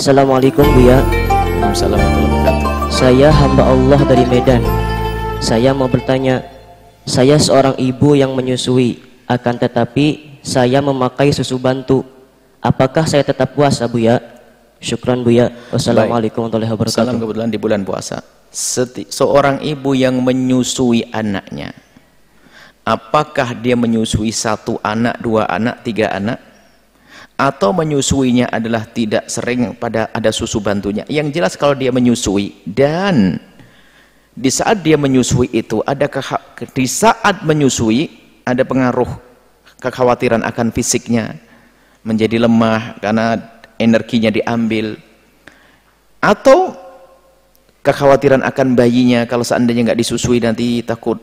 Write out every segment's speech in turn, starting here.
Assalamualaikum Buya. Wabarakatuh. Saya hamba Allah dari Medan. Saya mau bertanya, saya seorang ibu yang menyusui, akan tetapi saya memakai susu bantu. Apakah saya tetap puasa Buya? Syukran Buya. Wassalamualaikum warahmatullahi Salam wabarakatuh. kebetulan di bulan puasa. Seti- seorang ibu yang menyusui anaknya, apakah dia menyusui satu anak, dua anak, tiga anak? Atau menyusuinya adalah tidak sering pada ada susu bantunya. Yang jelas kalau dia menyusui dan di saat dia menyusui itu ada di saat menyusui ada pengaruh kekhawatiran akan fisiknya menjadi lemah karena energinya diambil atau kekhawatiran akan bayinya kalau seandainya nggak disusui nanti takut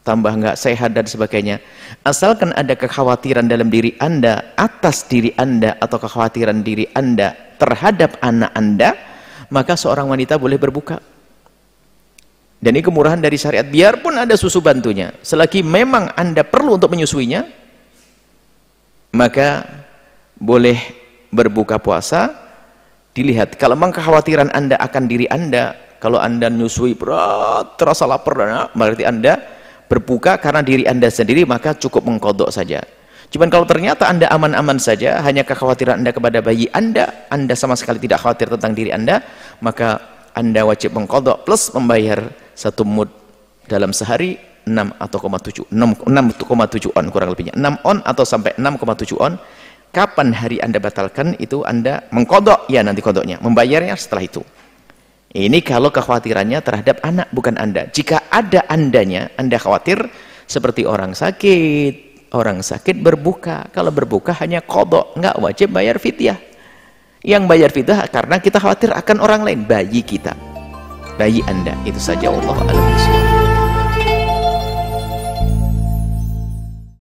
tambah nggak sehat dan sebagainya. Asalkan ada kekhawatiran dalam diri anda atas diri anda atau kekhawatiran diri anda terhadap anak anda maka seorang wanita boleh berbuka. Dan ini kemurahan dari syariat. Biarpun ada susu bantunya selagi memang anda perlu untuk menyusuinya maka boleh berbuka puasa. Dilihat kalau memang kekhawatiran anda akan diri anda kalau anda nyusui berat terasa lapar berarti anda berbuka karena diri anda sendiri maka cukup mengkodok saja. Cuman kalau ternyata anda aman-aman saja hanya kekhawatiran anda kepada bayi anda anda sama sekali tidak khawatir tentang diri anda maka anda wajib mengkodok plus membayar satu mud dalam sehari 6 atau 7 6,7 on kurang lebihnya. 6 on atau sampai 6,7 on kapan hari anda batalkan itu anda mengkodok ya nanti kodoknya membayarnya setelah itu ini kalau kekhawatirannya terhadap anak bukan anda. Jika ada andanya anda khawatir seperti orang sakit orang sakit berbuka. Kalau berbuka hanya kodok nggak wajib bayar fidyah. Yang bayar fidyah karena kita khawatir akan orang lain bayi kita. Bayi anda itu saja. Allah alam